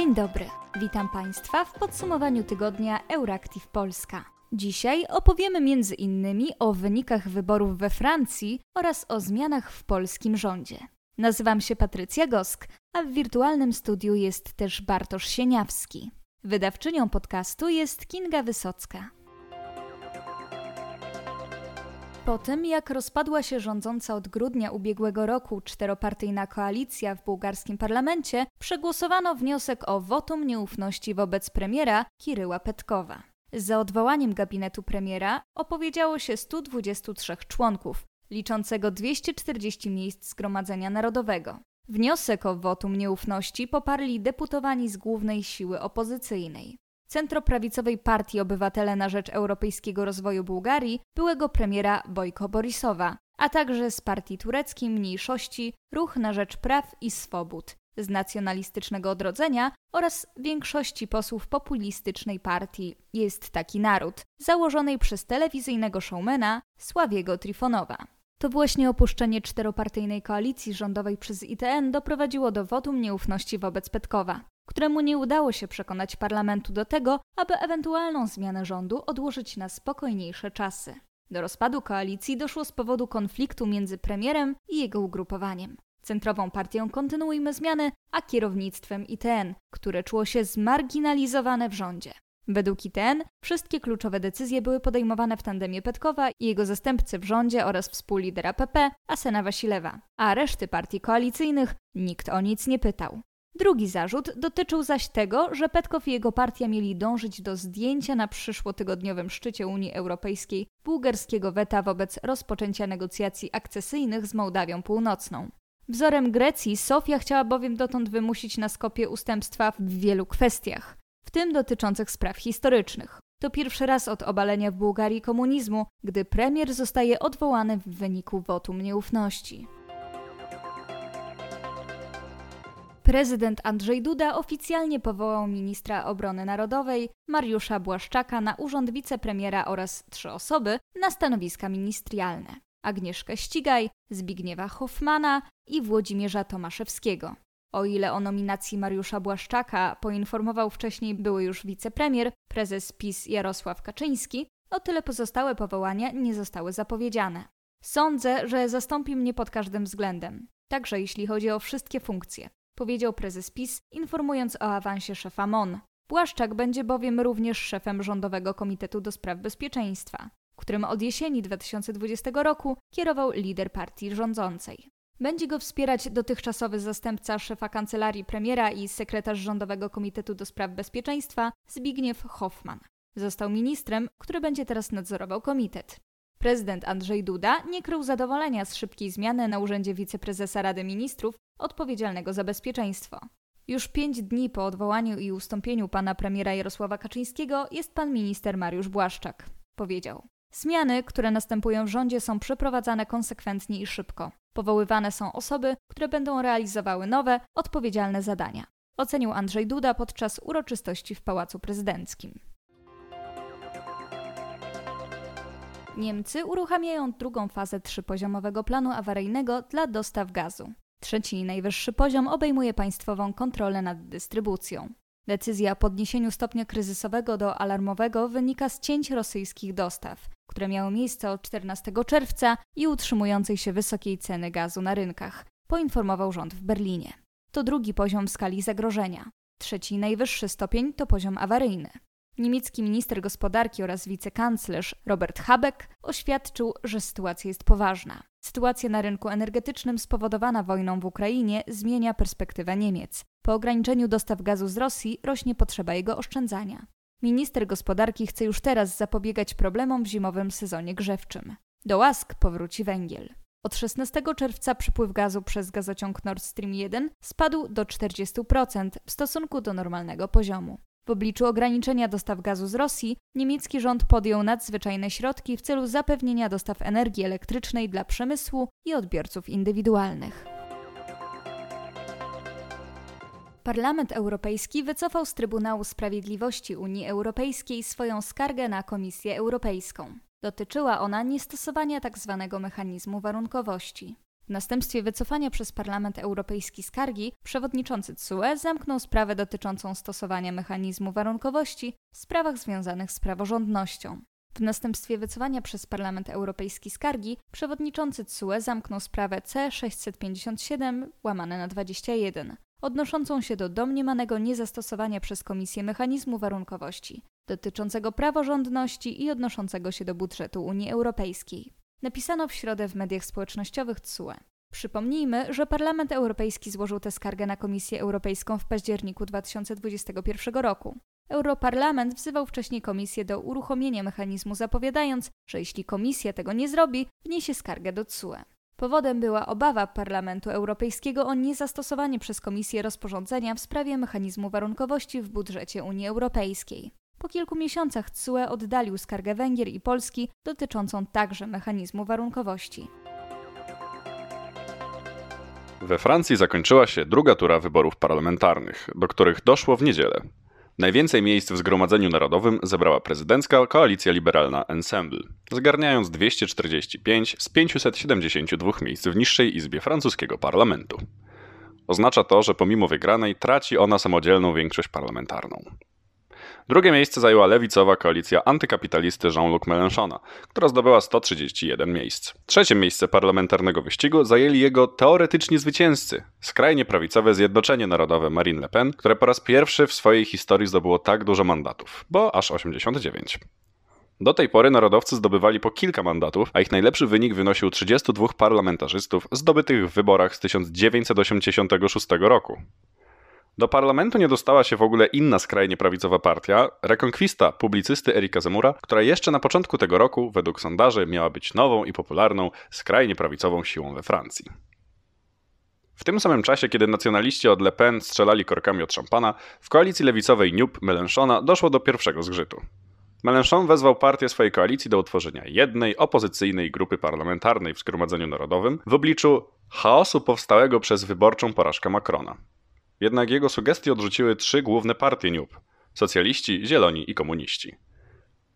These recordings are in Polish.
Dzień dobry, witam Państwa w podsumowaniu tygodnia Euractiv Polska. Dzisiaj opowiemy między innymi o wynikach wyborów we Francji oraz o zmianach w polskim rządzie. Nazywam się Patrycja Gosk, a w wirtualnym studiu jest też Bartosz Sieniawski. Wydawczynią podcastu jest Kinga Wysocka. Po tym, jak rozpadła się rządząca od grudnia ubiegłego roku czteropartyjna koalicja w bułgarskim parlamencie, przegłosowano wniosek o wotum nieufności wobec premiera Kiryła Petkowa. Za odwołaniem gabinetu premiera opowiedziało się 123 członków, liczącego 240 miejsc Zgromadzenia Narodowego. Wniosek o wotum nieufności poparli deputowani z głównej siły opozycyjnej centroprawicowej Partii Obywatele na Rzecz Europejskiego Rozwoju Bułgarii, byłego premiera Bojko Borisowa, a także z partii tureckiej mniejszości Ruch na Rzecz Praw i Swobód, z nacjonalistycznego odrodzenia oraz większości posłów populistycznej partii Jest Taki Naród, założonej przez telewizyjnego showmana Sławiego Trifonowa. To właśnie opuszczenie czteropartyjnej koalicji rządowej przez ITN doprowadziło do wotum nieufności wobec Petkowa któremu nie udało się przekonać parlamentu do tego, aby ewentualną zmianę rządu odłożyć na spokojniejsze czasy. Do rozpadu koalicji doszło z powodu konfliktu między premierem i jego ugrupowaniem. Centrową partią Kontynuujmy Zmiany, a kierownictwem ITN, które czuło się zmarginalizowane w rządzie. Według ITN wszystkie kluczowe decyzje były podejmowane w tandemie Petkowa i jego zastępcy w rządzie oraz współlidera PP Asena Wasilewa, a reszty partii koalicyjnych nikt o nic nie pytał. Drugi zarzut dotyczył zaś tego, że Petkow i jego partia mieli dążyć do zdjęcia na przyszłotygodniowym szczycie Unii Europejskiej bułgarskiego weta wobec rozpoczęcia negocjacji akcesyjnych z Mołdawią Północną. Wzorem Grecji Sofia chciała bowiem dotąd wymusić na Skopie ustępstwa w wielu kwestiach, w tym dotyczących spraw historycznych. To pierwszy raz od obalenia w Bułgarii komunizmu, gdy premier zostaje odwołany w wyniku wotum nieufności. Prezydent Andrzej Duda oficjalnie powołał ministra obrony narodowej Mariusza Błaszczaka na urząd wicepremiera oraz trzy osoby na stanowiska ministerialne: Agnieszkę Ścigaj, Zbigniewa Hoffmana i Włodzimierza Tomaszewskiego. O ile o nominacji Mariusza Błaszczaka poinformował wcześniej były już wicepremier, prezes PiS Jarosław Kaczyński, o tyle pozostałe powołania nie zostały zapowiedziane. Sądzę, że zastąpi mnie pod każdym względem, także jeśli chodzi o wszystkie funkcje powiedział prezes PiS, informując o awansie szefa MON. Błaszczak będzie bowiem również szefem Rządowego Komitetu do Spraw Bezpieczeństwa, którym od jesieni 2020 roku kierował lider partii rządzącej. Będzie go wspierać dotychczasowy zastępca szefa kancelarii premiera i sekretarz Rządowego Komitetu do Spraw Bezpieczeństwa Zbigniew Hoffman. Został ministrem, który będzie teraz nadzorował komitet. Prezydent Andrzej Duda nie krył zadowolenia z szybkiej zmiany na urzędzie wiceprezesa Rady Ministrów odpowiedzialnego za bezpieczeństwo. Już pięć dni po odwołaniu i ustąpieniu pana premiera Jarosława Kaczyńskiego jest pan minister Mariusz Błaszczak. Powiedział: Zmiany, które następują w rządzie, są przeprowadzane konsekwentnie i szybko. Powoływane są osoby, które będą realizowały nowe, odpowiedzialne zadania. Ocenił Andrzej Duda podczas uroczystości w Pałacu Prezydenckim. Niemcy uruchamiają drugą fazę trzypoziomowego planu awaryjnego dla dostaw gazu. Trzeci i najwyższy poziom obejmuje państwową kontrolę nad dystrybucją. Decyzja o podniesieniu stopnia kryzysowego do alarmowego wynika z cięć rosyjskich dostaw, które miały miejsce od 14 czerwca i utrzymującej się wysokiej ceny gazu na rynkach, poinformował rząd w Berlinie. To drugi poziom skali zagrożenia. Trzeci najwyższy stopień to poziom awaryjny. Niemiecki minister gospodarki oraz wicekanclerz Robert Habeck oświadczył, że sytuacja jest poważna. Sytuacja na rynku energetycznym spowodowana wojną w Ukrainie zmienia perspektywę Niemiec. Po ograniczeniu dostaw gazu z Rosji rośnie potrzeba jego oszczędzania. Minister gospodarki chce już teraz zapobiegać problemom w zimowym sezonie grzewczym. Do łask powróci węgiel. Od 16 czerwca przypływ gazu przez gazociąg Nord Stream 1 spadł do 40% w stosunku do normalnego poziomu. W obliczu ograniczenia dostaw gazu z Rosji, niemiecki rząd podjął nadzwyczajne środki w celu zapewnienia dostaw energii elektrycznej dla przemysłu i odbiorców indywidualnych. Parlament Europejski wycofał z Trybunału Sprawiedliwości Unii Europejskiej swoją skargę na Komisję Europejską. Dotyczyła ona niestosowania tzw. Tak mechanizmu warunkowości. W następstwie wycofania przez Parlament Europejski skargi, przewodniczący CUE zamknął sprawę dotyczącą stosowania mechanizmu warunkowości w sprawach związanych z praworządnością. W następstwie wycofania przez Parlament Europejski skargi, przewodniczący CUE zamknął sprawę C657 łamane na 21, odnoszącą się do domniemanego niezastosowania przez Komisję mechanizmu warunkowości, dotyczącego praworządności i odnoszącego się do budżetu Unii Europejskiej. Napisano w środę w mediach społecznościowych CUE. Przypomnijmy, że Parlament Europejski złożył tę skargę na Komisję Europejską w październiku 2021 roku. Europarlament wzywał wcześniej Komisję do uruchomienia mechanizmu, zapowiadając, że jeśli Komisja tego nie zrobi, wniesie skargę do CUE. Powodem była obawa Parlamentu Europejskiego o niezastosowanie przez Komisję rozporządzenia w sprawie mechanizmu warunkowości w budżecie Unii Europejskiej. Po kilku miesiącach CUE oddalił skargę Węgier i Polski dotyczącą także mechanizmu warunkowości. We Francji zakończyła się druga tura wyborów parlamentarnych, do których doszło w niedzielę. Najwięcej miejsc w Zgromadzeniu Narodowym zebrała prezydencka koalicja liberalna Ensemble, zgarniając 245 z 572 miejsc w niższej izbie francuskiego parlamentu. Oznacza to, że pomimo wygranej traci ona samodzielną większość parlamentarną. Drugie miejsce zajęła lewicowa koalicja antykapitalisty Jean-Luc Mélenchona, która zdobyła 131 miejsc. Trzecie miejsce parlamentarnego wyścigu zajęli jego teoretyczni zwycięzcy, skrajnie prawicowe Zjednoczenie Narodowe Marine Le Pen, które po raz pierwszy w swojej historii zdobyło tak dużo mandatów, bo aż 89. Do tej pory narodowcy zdobywali po kilka mandatów, a ich najlepszy wynik wynosił 32 parlamentarzystów zdobytych w wyborach z 1986 roku. Do parlamentu nie dostała się w ogóle inna skrajnie prawicowa partia, Reconquista publicysty Erika Zemura, która jeszcze na początku tego roku, według sondaży, miała być nową i popularną, skrajnie prawicową siłą we Francji. W tym samym czasie, kiedy nacjonaliści od Le Pen strzelali korkami od szampana, w koalicji lewicowej NUP Mélenchona doszło do pierwszego zgrzytu. Mélenchon wezwał partię swojej koalicji do utworzenia jednej opozycyjnej grupy parlamentarnej w Zgromadzeniu Narodowym w obliczu chaosu powstałego przez wyborczą porażkę Macrona. Jednak jego sugestie odrzuciły trzy główne partie NUP socjaliści, zieloni i komuniści.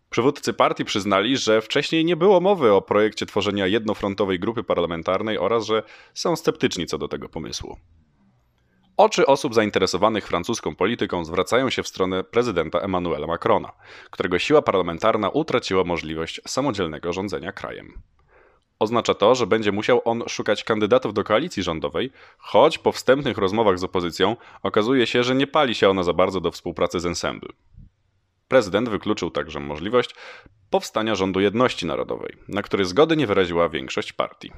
Przywódcy partii przyznali, że wcześniej nie było mowy o projekcie tworzenia jednofrontowej grupy parlamentarnej oraz że są sceptyczni co do tego pomysłu. Oczy osób zainteresowanych francuską polityką zwracają się w stronę prezydenta Emmanuela Macrona, którego siła parlamentarna utraciła możliwość samodzielnego rządzenia krajem. Oznacza to, że będzie musiał on szukać kandydatów do koalicji rządowej, choć po wstępnych rozmowach z opozycją okazuje się, że nie pali się ona za bardzo do współpracy z Ensemble. Prezydent wykluczył także możliwość powstania rządu jedności narodowej, na który zgody nie wyraziła większość partii.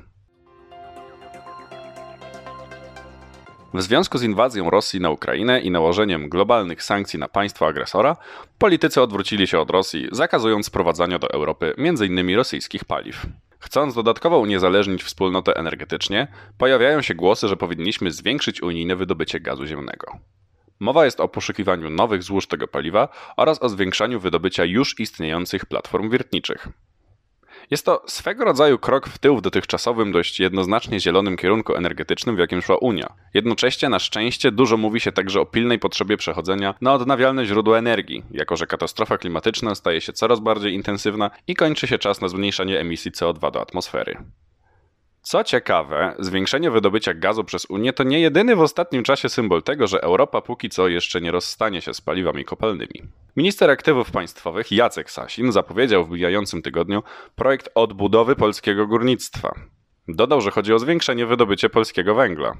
W związku z inwazją Rosji na Ukrainę i nałożeniem globalnych sankcji na państwo agresora, politycy odwrócili się od Rosji, zakazując sprowadzania do Europy m.in. rosyjskich paliw. Chcąc dodatkowo uniezależnić wspólnotę energetycznie, pojawiają się głosy, że powinniśmy zwiększyć unijne wydobycie gazu ziemnego. Mowa jest o poszukiwaniu nowych złóż tego paliwa oraz o zwiększaniu wydobycia już istniejących platform wiertniczych. Jest to swego rodzaju krok w tył w dotychczasowym, dość jednoznacznie zielonym kierunku energetycznym, w jakim szła Unia. Jednocześnie, na szczęście, dużo mówi się także o pilnej potrzebie przechodzenia na odnawialne źródła energii, jako że katastrofa klimatyczna staje się coraz bardziej intensywna i kończy się czas na zmniejszanie emisji CO2 do atmosfery. Co ciekawe, zwiększenie wydobycia gazu przez Unię to nie jedyny w ostatnim czasie symbol tego, że Europa póki co jeszcze nie rozstanie się z paliwami kopalnymi. Minister aktywów państwowych Jacek Sasin zapowiedział w mijającym tygodniu projekt odbudowy polskiego górnictwa. Dodał, że chodzi o zwiększenie wydobycia polskiego węgla.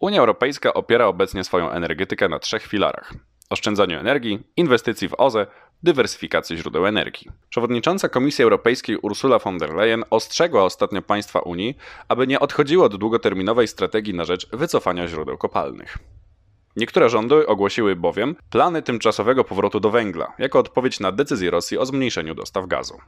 Unia Europejska opiera obecnie swoją energetykę na trzech filarach: oszczędzaniu energii, inwestycji w OZE dywersyfikacji źródeł energii. Przewodnicząca Komisji Europejskiej Ursula von der Leyen ostrzegła ostatnio państwa Unii, aby nie odchodziło od długoterminowej strategii na rzecz wycofania źródeł kopalnych. Niektóre rządy ogłosiły bowiem plany tymczasowego powrotu do węgla, jako odpowiedź na decyzję Rosji o zmniejszeniu dostaw gazu.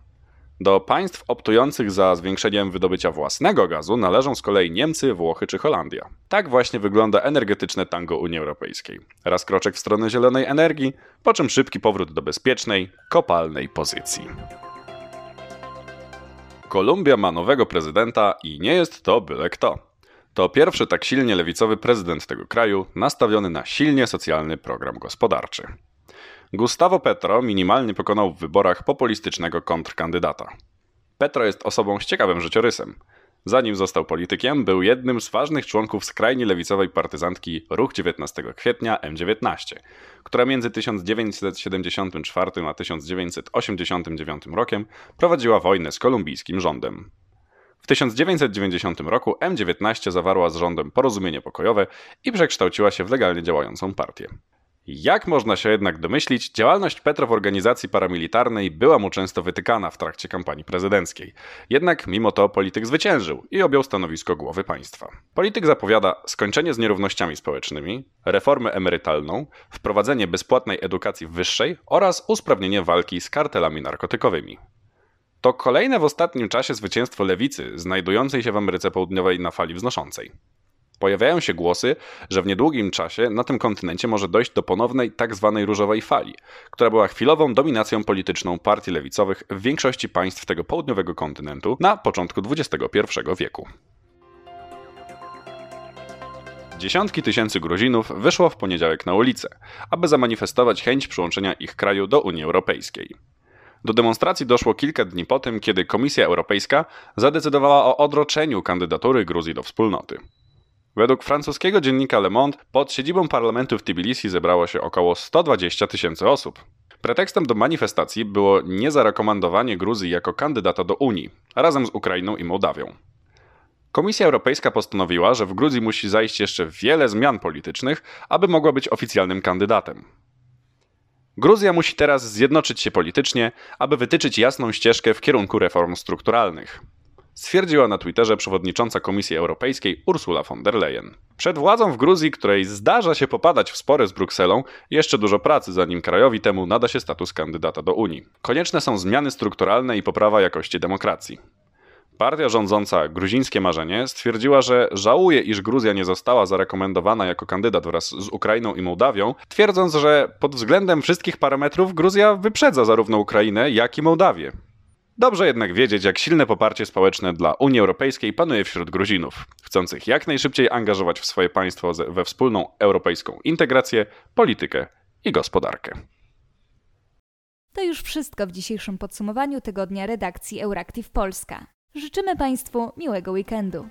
Do państw optujących za zwiększeniem wydobycia własnego gazu należą z kolei Niemcy, Włochy czy Holandia. Tak właśnie wygląda energetyczne tango Unii Europejskiej. Raz kroczek w stronę zielonej energii, po czym szybki powrót do bezpiecznej, kopalnej pozycji. Kolumbia ma nowego prezydenta i nie jest to byle kto. To pierwszy tak silnie lewicowy prezydent tego kraju, nastawiony na silnie socjalny program gospodarczy. Gustavo Petro minimalnie pokonał w wyborach populistycznego kontrkandydata. Petro jest osobą z ciekawym życiorysem. Zanim został politykiem, był jednym z ważnych członków skrajnie lewicowej partyzantki Ruch 19 kwietnia M19, która między 1974 a 1989 rokiem prowadziła wojnę z kolumbijskim rządem. W 1990 roku M19 zawarła z rządem porozumienie pokojowe i przekształciła się w legalnie działającą partię. Jak można się jednak domyślić, działalność Petro w organizacji paramilitarnej była mu często wytykana w trakcie kampanii prezydenckiej. Jednak mimo to polityk zwyciężył i objął stanowisko głowy państwa. Polityk zapowiada skończenie z nierównościami społecznymi, reformę emerytalną, wprowadzenie bezpłatnej edukacji wyższej oraz usprawnienie walki z kartelami narkotykowymi. To kolejne w ostatnim czasie zwycięstwo lewicy, znajdującej się w Ameryce Południowej na fali wznoszącej. Pojawiają się głosy, że w niedługim czasie na tym kontynencie może dojść do ponownej. Tak różowej fali, która była chwilową dominacją polityczną partii lewicowych w większości państw tego południowego kontynentu na początku XXI wieku. Dziesiątki tysięcy Gruzinów wyszło w poniedziałek na ulicę, aby zamanifestować chęć przyłączenia ich kraju do Unii Europejskiej. Do demonstracji doszło kilka dni po tym, kiedy Komisja Europejska zadecydowała o odroczeniu kandydatury Gruzji do wspólnoty. Według francuskiego dziennika Le Monde pod siedzibą parlamentu w Tbilisi zebrało się około 120 tysięcy osób. Pretekstem do manifestacji było niezarekomendowanie Gruzji jako kandydata do Unii, razem z Ukrainą i Mołdawią. Komisja Europejska postanowiła, że w Gruzji musi zajść jeszcze wiele zmian politycznych, aby mogła być oficjalnym kandydatem. Gruzja musi teraz zjednoczyć się politycznie, aby wytyczyć jasną ścieżkę w kierunku reform strukturalnych stwierdziła na Twitterze przewodnicząca Komisji Europejskiej Ursula von der Leyen. Przed władzą w Gruzji, której zdarza się popadać w spory z Brukselą, jeszcze dużo pracy, zanim krajowi temu nada się status kandydata do Unii. Konieczne są zmiany strukturalne i poprawa jakości demokracji. Partia rządząca Gruzińskie Marzenie stwierdziła, że żałuje, iż Gruzja nie została zarekomendowana jako kandydat wraz z Ukrainą i Mołdawią, twierdząc, że pod względem wszystkich parametrów Gruzja wyprzedza zarówno Ukrainę, jak i Mołdawię. Dobrze jednak wiedzieć, jak silne poparcie społeczne dla Unii Europejskiej panuje wśród Gruzinów, chcących jak najszybciej angażować w swoje państwo we wspólną europejską integrację, politykę i gospodarkę. To już wszystko w dzisiejszym podsumowaniu tygodnia redakcji Euractiv Polska. Życzymy Państwu miłego weekendu.